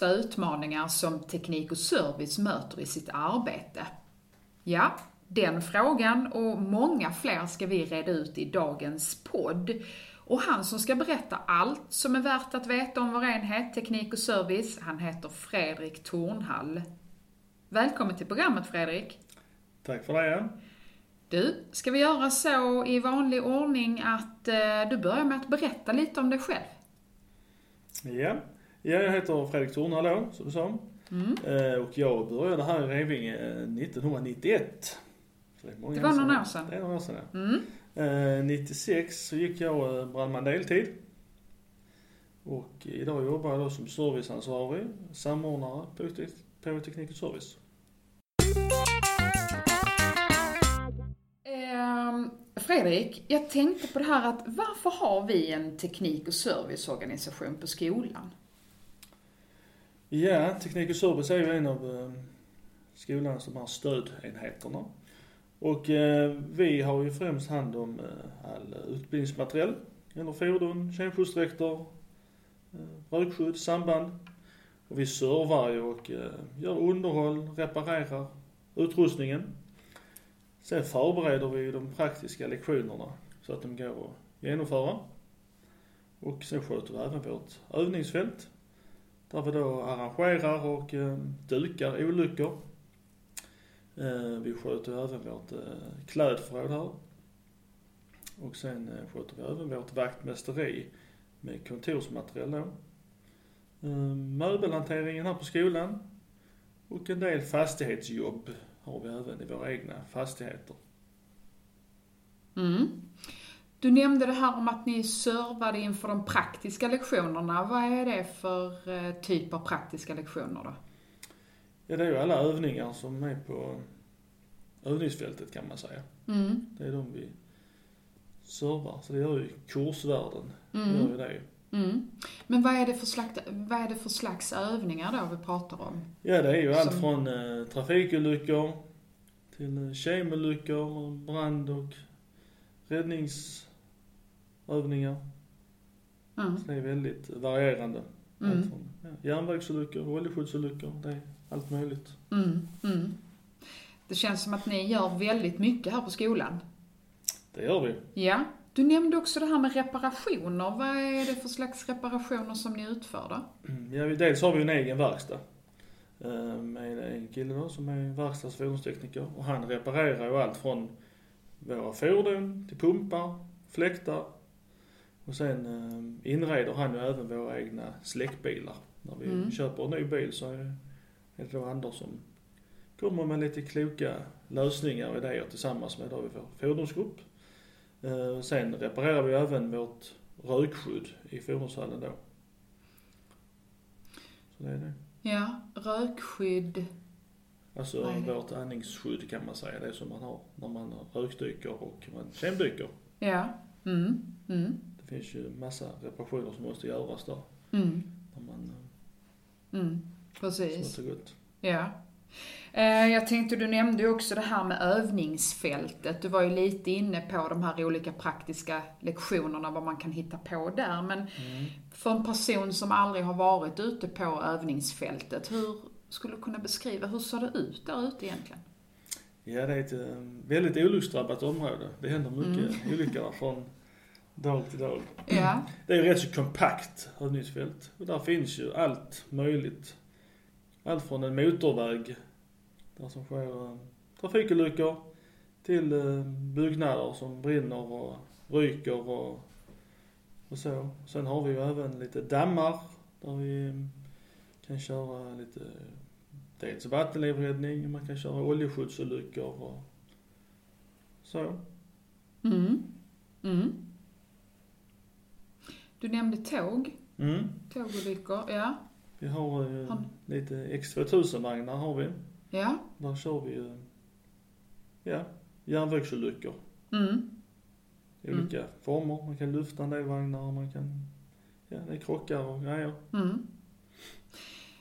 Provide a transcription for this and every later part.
största utmaningar som teknik och service möter i sitt arbete? Ja, den frågan och många fler ska vi reda ut i dagens podd. Och han som ska berätta allt som är värt att veta om vår enhet Teknik och Service, han heter Fredrik Tornhall. Välkommen till programmet Fredrik. Tack för det. Du, ska vi göra så i vanlig ordning att eh, du börjar med att berätta lite om dig själv? Ja, ja jag heter Fredrik Tornhall då, som du sa. Mm. Eh, och jag började här i Revinge 1991. Så det, Det var några sedan. år sedan. Det är några år sedan, ja. Mm. Eh, 96 så gick jag eh, brandman deltid. Och idag jobbar jag då som serviceansvarig, samordnare på Teknik och Service. Ehm, Fredrik, jag tänkte på det här att varför har vi en teknik och serviceorganisation på skolan? Ja, Teknik och Service är ju en av ehm, skolans de här stödenheterna. Och eh, vi har ju främst hand om eh, all utbildningsmaterial, eller fordon, kemskyddsdräkter, eh, rökskydd, samband. Och vi servar ju och eh, gör underhåll, reparerar utrustningen. Sen förbereder vi ju de praktiska lektionerna så att de går att genomföra. Och sen sköter vi även vårt övningsfält där vi då arrangerar och eh, dukar olyckor. Eh, vi sköter även vårt eh, klädförråd här. Och sen eh, sköter vi även vårt vaktmästeri med kontorsmaterial då. Eh, möbelhanteringen här på skolan. Och en del fastighetsjobb har vi även i våra egna fastigheter. Mm. Du nämnde det här om att ni servade inför de praktiska lektionerna. Vad är det för eh, typ av praktiska lektioner då? Ja, det är ju alla övningar som är på övningsfältet kan man säga. Mm. Det är de vi servar. Så det gör ju kursvärden. Mm. Gör ju det. Mm. Men vad är, det för slags, vad är det för slags övningar då vi pratar om? Ja, det är ju allt Som- från eh, trafikolyckor till eh, kemolyckor, brand och räddningsövningar. Mm. Så det är väldigt varierande. Mm. Allt från ja, järnvägsolyckor, oljeskyddsolyckor, det är allt möjligt. Mm. Mm. Det känns som att ni gör väldigt mycket här på skolan. Det gör vi. Ja. Du nämnde också det här med reparationer. Vad är det för slags reparationer som ni utför då? Mm, Ja, dels har vi en egen verkstad. eh, Med en kille då som är verkstads och fordonstekniker. Och han reparerar ju allt från våra fordon till pumpar, fläktar. Och sen eh, inreder han ju även våra egna släckbilar. När vi Mm. köper en ny bil så är det- är det då Anders som kommer med lite kloka lösningar och idéer tillsammans med då vår fordonsgrupp. Eh, Sen reparerar vi även vårt rökskydd i fordonshallen då. Så det är det. Ja, rökskydd. Alltså vårt andningsskydd kan man säga. Det som man har när man rökdyker och man kemdyker. Ja. Mm. Mm. Finns ju massa reparationer som måste göras där. Mm. När man Mm. så Precis. gott. Ja. Eh, Jag tänkte, du nämnde ju också det här med övningsfältet. Du var ju lite inne på de här olika praktiska lektionerna, vad man kan hitta på där. Men Mm. för en person som aldrig har varit ute på övningsfältet, hur skulle du kunna beskriva, hur ser det ut där ute egentligen? Ja, det är ett eh, väldigt olycksdrabbat område. Det händer mycket olyckor där från dag till dag. Ja. Det är ju rätt så kompakt övningsfält. Och där finns ju allt möjligt. Allt från en motorväg, där som sker eh, trafikolyckor, till eh, byggnader som brinner och ryker och, och så. Sen har vi ju även lite dammar där vi kan köra lite, dels vattenlivräddning, man kan köra oljeskyddsolyckor och så. Mm. Mm. Du nämnde tåg, Mm. tågolyckor, ja. Vi har ju Har- lite X2000-vagnar har vi. Ja. Där kör vi ju, ja, järnvägsolyckor. Mm. I olika former. Man kan lyfta en del vagnar man kan, ja, det är krockar och grejer. Mm.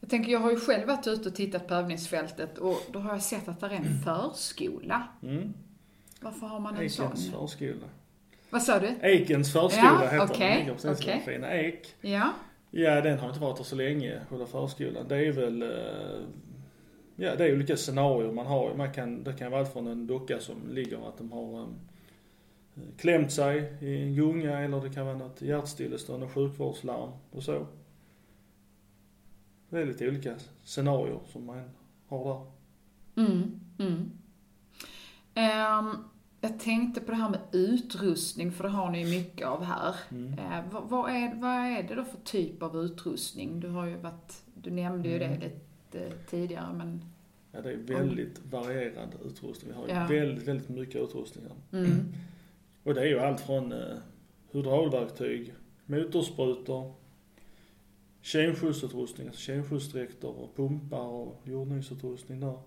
Jag tänker, jag har ju själv varit ute och tittat på övningsfältet och då har jag sett att det är en förskola. Mm. Varför har man en sån? Ekens förskola. Vad sa du? Ekens förskola Ja, heter okej, den. Ligger precis okay. fina ek. Ja. Ja, den har inte varit där så länge, själva förskolan. Det är väl, eh, ja det är olika scenarier man har. Man kan, det kan vara allt från en docka som ligger att de har um, klämt sig i en gunga eller det kan vara något hjärtstillestånd och sjukvårdslarm och så. Det är lite olika scenarier som man har där. Mm, mm. Um, jag tänkte på det här med utrustning, för det har ni ju mycket av här. Mm. Uh, vad, vad, är, vad är det då för typ av utrustning? Du har ju varit, du nämnde ju Mm. det lite tidigare, men... Ja, det är väldigt varierad utrustning. Vi har ju Ja. väldigt, väldigt mycket utrustning här. Mm. Och det är ju allt från eh, hydraulverktyg, motorsprutor, kemskyddsutrustning, alltså kemskyddsdräkter och pumpar och jordningsutrustning där.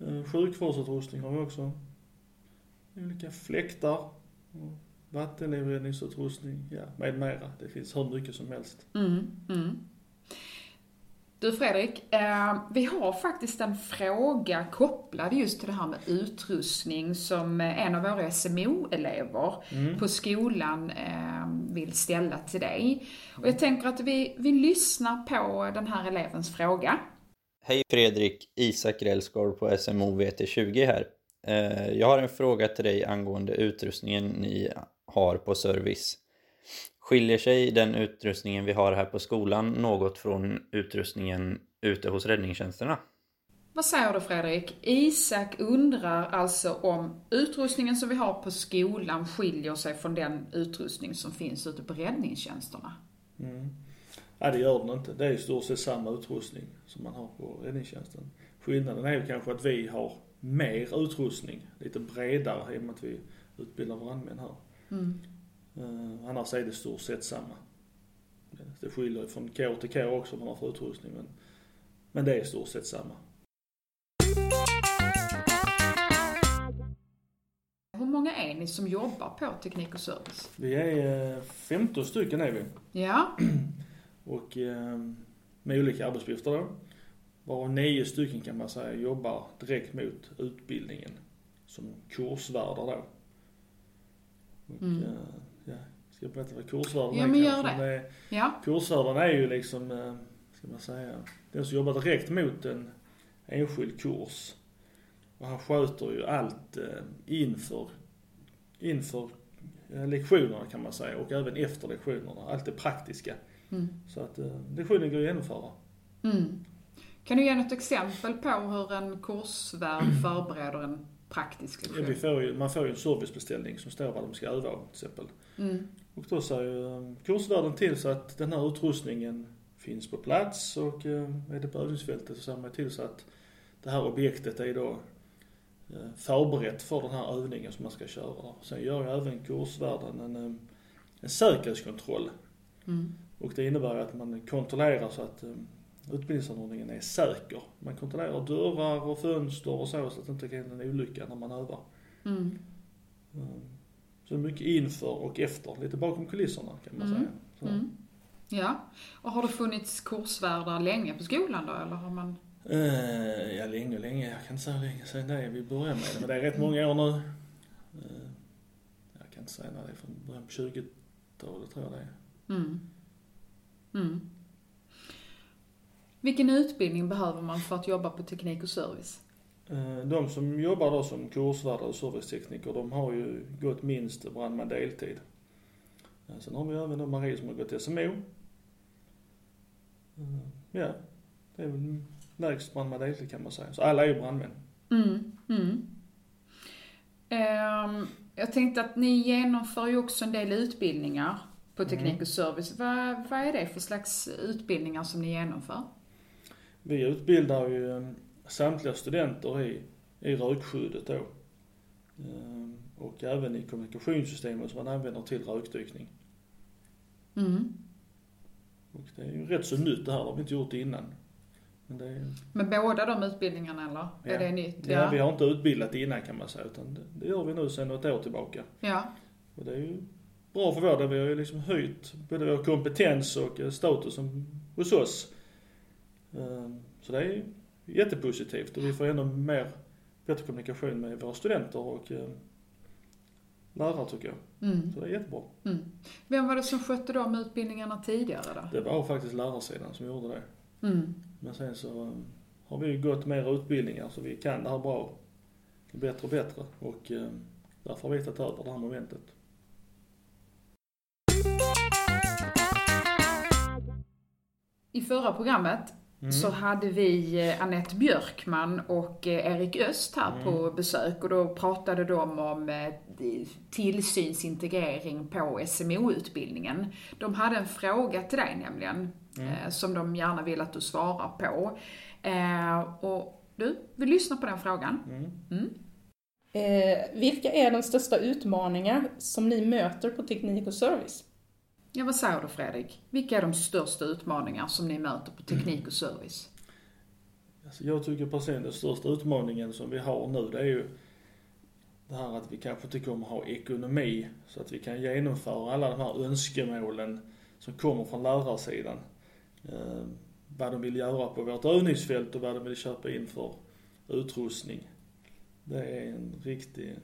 Eh, sjukvårdsutrustning har vi också. Olika fläktar, och vattenlivräddningsutrustning, ja med mera. Det finns hur mycket som helst. Mm, mm. Du Fredrik, eh, vi har faktiskt en fråga kopplad just till det här med utrustning som eh, en av våra SMO-elever Mm. på skolan eh, vill ställa till dig. Och jag tänker att vi, vi lyssnar på den här elevens fråga. Hej Fredrik, Isak Rälsgård på SMO VT20 här. Eh, Jag har en fråga till dig angående utrustningen ni har på service. Skiljer sig den utrustningen vi har här på skolan något från utrustningen ute hos räddningstjänsterna? Vad säger du Fredrik? Isak undrar alltså om utrustningen som vi har på skolan skiljer sig från den utrustning som finns ute på räddningstjänsterna. Mm. Nej det gör den inte. Det är i stort sett samma utrustning som man har på räddningstjänsten. Skillnaden är ju kanske att vi har mer utrustning, lite bredare i och med att vi utbildar brandmän här. Mm. Uh, annars är det stort sett samma. Det- skiljer från kår till kår också vad man har för utrustning men, men det är i stort sett samma. Hur många är ni som jobbar på teknik och service? Vi är eh, 15 stycken är vi Ja, och eh, med olika arbetsuppgifter då. Varav nio stycken kan man säga jobbar direkt mot utbildningen som kursvärdar då. Och, Mm. eh, ja, ska jag berätta vad kursvärden Ja, är men gör kanske? det. är? ja, Kursvärden är ju liksom, eh, ska man säga, den som jobbar direkt mot en enskild kurs. Och han sköter ju allt eh, inför, inför eh, lektionerna kan man säga och även efter lektionerna. Allt det praktiska. mm. Så att eh, lektionen går att genomföra. Mm. Kan du ge något exempel på hur en kursvärd förbereder en praktisk Ja, vi lektion? får ju, man får ju en servicebeställning som står vad de ska öva till exempel. Mm. Och då säger eh, kursvärden till så att den här utrustningen finns på plats och eh, är det på övningsfältet så ser man till så att det här objektet är då eh, förberett för den här övningen som man ska köra. Sen gör ju även kursvärden en, eh, en säkerhetskontroll Mm. och det innebär att man kontrollerar så att utbildningsanordningen är säker. Man kontrollerar dörrar och fönster och så så att det inte kan hända en olycka när man övar. Mm. Eh, Så mycket inför och efter, lite bakom kulisserna kan man Mm. säga. Mm. Ja, och har det funnits kursvärdar länge på skolan då, eller har man? Eh, ja, länge, länge. Jag kan inte säga hur länge sedan det är vi började med det. Men det är rätt många år nu. Eh, jag kan inte säga när det är från början på 20-talet tror jag det är. Mm. Vilken utbildning behöver man för att jobba på teknik och service? Eh, de som jobbar då som kursvärdar och servicetekniker, de har ju gått minst brandman deltid. Eh, sen har vi även då Marie som har gått SMO. Eh, ja, det är väl lägst brandman deltid kan man säga. Så alla är ju brandmän. Mm. Mm. Ehm, jag tänkte att ni genomför ju också en del utbildningar på teknik Mm. och service. Vad, vad är det för slags utbildningar som ni genomför? Vi utbildar ju eh, samtliga studenter i, i rökskyddet då. Eh, Och även i kommunikationssystemet som man använder till rökdykning. Mm. Och det är ju rätt så nytt det här, det har vi inte gjort innan. Men är, Med båda de utbildningarna eller? Ja. Är det nytt? ja, vi har inte utbildat innan kan man säga, utan det, gör vi nu sedan något år tillbaka. Ja. Och det är ju bra för vår del, vi har ju liksom höjt både vår kompetens och eh, statusen hos oss. Eh, Så det är jättepositivt och vi får ännu mer, bättre kommunikation med våra studenter och eh, lärare tycker jag. Mm. Så det är jättebra. Mm. Vem var det som skötte de utbildningarna tidigare då? Det var faktiskt lärarsidan som gjorde det. Mm. Men sen så eh, har vi ju gått mer utbildningar så vi kan det här bra. Bättre och bättre och därför har vi tagit över det här momentet. I förra programmet Mm. så hade vi eh, Annette Björkman och eh, Erik Öst här Mm. på besök och då pratade de om eh, tillsynsintegrering på SMO-utbildningen. De hade en fråga till dig nämligen, Mm. som de gärna vill att du svarar på. Och du, vi lyssnar på den frågan. Mm. Eh, vilka är de största utmaningar som ni möter på teknik och service? Ja, vad säger du Fredrik? Vilka är de största utmaningar som ni möter på teknik och service? Alltså jag tycker personligen den största utmaningen som vi har nu det är ju det här att vi kanske inte kommer ha ekonomi så att vi kan genomföra alla de här önskemålen som kommer från lärarsidan. Eh, vad de vill göra på vårt övningsfält och vad de vill köpa in för utrustning. Det är en riktig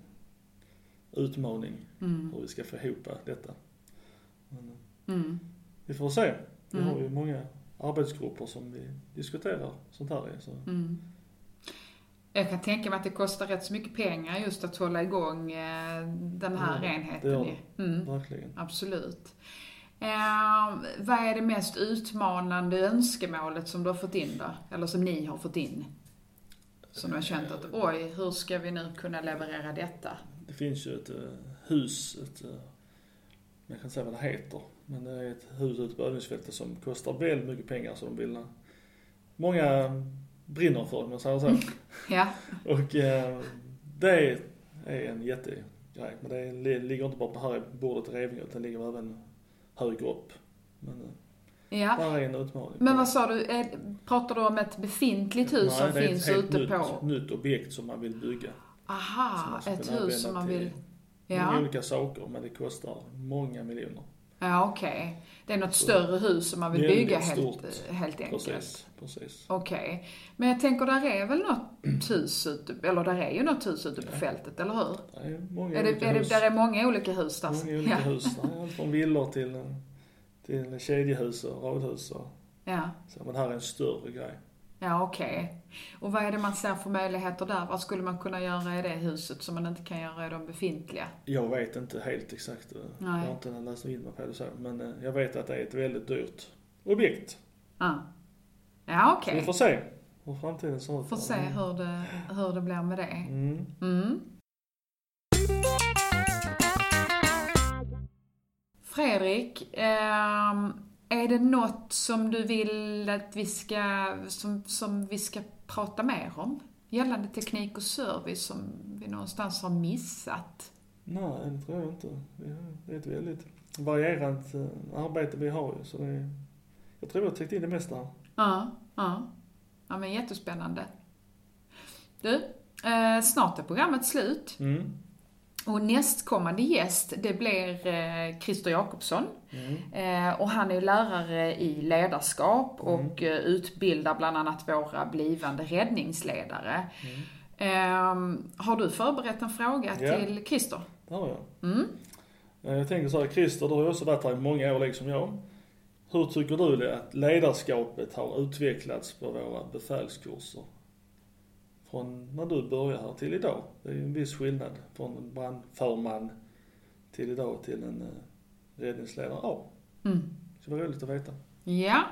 utmaning Mm. hur vi ska få ihop detta. Men, Mm. vi får se. Vi Mm. har ju många arbetsgrupper som vi diskuterar sånt här i. Så. Mm. Jag kan tänka mig att det kostar rätt så mycket pengar just att hålla igång eh, den här Ja, det enheten. gör ju. Mm, Verkligen. absolut. Eh, vad är det mest utmanande önskemålet som du har fått in då? Eller som ni har fått in? Som du har känt att oj, hur ska vi nu kunna leverera detta? Det finns ju ett uh, hus, ett, jag kan inte säga vad det heter, men det är ett hus ute på övningsfältet som kostar väldigt mycket pengar så de vill, många brinner för om man säger så. Ja, Och uh, det är en jättegrej, men det li- ligger inte bara på här bordet i Revinge utan det ligger även högre upp. Men uh, ja. där är en utmaning. Men vad sa du, pratar du om ett befintligt hus som Nej, finns det är ett ute helt på? nytt, nytt objekt som man vill bygga. som Aha, ett hus som man vill... Ja, olika saker men det kostar många miljoner. ja okej. Det är något Så- större hus som man vill bygga helt, helt enkelt. Precis, precis. Okej. Men jag tänker, där är väl något hus ute, eller där är ju något hus ute på Ja. fältet, eller hur? Det är många Är det, olika är det, hus. där är många olika hus där? många olika ja. hus. Det allt från villor till, till kedjehus och radhus. Och, Ja, så, men det här är en större grej. Ja okej. Och vad är det man ser för möjligheter där? Vad skulle man kunna göra i det huset som man inte kan göra i de befintliga? Jag vet inte helt exakt. eh, Jag Nej. har inte läst in mig på det så. Men eh, jag vet att det är ett väldigt dyrt objekt. Ja, ja Så okej. vi får se hur framtiden ser ut. Får se hur det, hur det blir med det. Mm. Mm. Fredrik, ehm, är det något som du vill att vi ska, som, som vi ska prata mer om? Gällande teknik och service som vi någonstans har missat? Nej, det tror jag inte. Vi Det är ett väldigt varierat eh, arbete vi har ju. Så det är, jag tror jag har täckt in det mesta. Ja, ja. Ja men jättespännande. Du, eh, snart är programmet slut. Mm. Och nästkommande gäst, det blir eh, Christer Jakobsson. Mm. Eh, och han är lärare i ledarskap och eh, utbildar bland annat våra blivande räddningsledare. Eh, har du förberett en fråga Ja. till Christer? Det har jag. Mm. Jag tänker så här, Christer, du har ju också varit här i många år liksom jag. Hur tycker du att ledarskapet har utvecklats på våra befälskurser? Från när du började här till idag. Det är ju en viss skillnad från en brandförman till idag till en eh, räddningsledare A. Mm. Det skulle vara roligt att veta. Ja,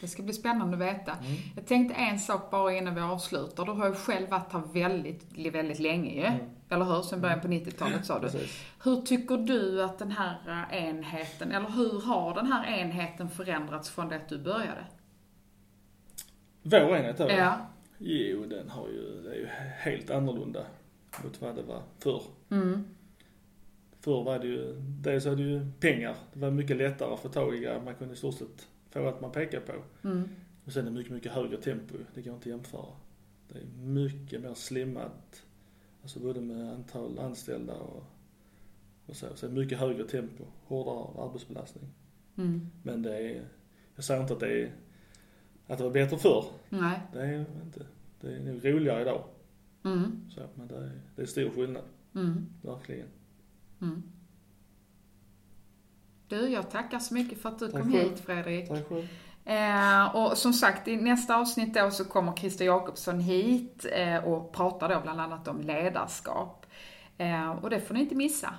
det ska bli spännande att veta. Mm. Jag tänkte en sak bara innan vi avslutar. Du har ju själv varit här väldigt, väldigt länge ju. Mm. Eller hur? Sen början på 90-talet sa du. Precis. Hur tycker du att den här eh, enheten, eller hur har den här enheten förändrats från det att du började? Vår enhet då? Ja. Jo, den har ju, det är ju helt annorlunda mot vad det var förr. Mm. Förr var det ju, dels var det ju pengar. Det var mycket lättare att få tag i grejer. Man kunde i stort sett få allt man pekar på. Mm. Och sen är det mycket, mycket högre tempo. Det går inte att jämföra. Det är mycket mer slimmat. Alltså både med antal anställda och, och så. Är mycket högre tempo. Hårdare arbetsbelastning. Mm. Men det är, jag säger inte att det är, att det var bättre förr. Nej. Det är inte. Det är nog roligare idag. Mm. Så, men det är, det är stor skillnad. Mm. Verkligen. Du, jag tackar så mycket för att du Tack kom själv. hit Fredrik. Tack själv. Eh, och som sagt, i nästa avsnitt då så kommer Christer Jakobsson hit eh, och pratar då bland annat om ledarskap. Eh, och det får ni inte missa.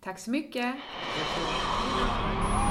Tack så mycket. Tack själv.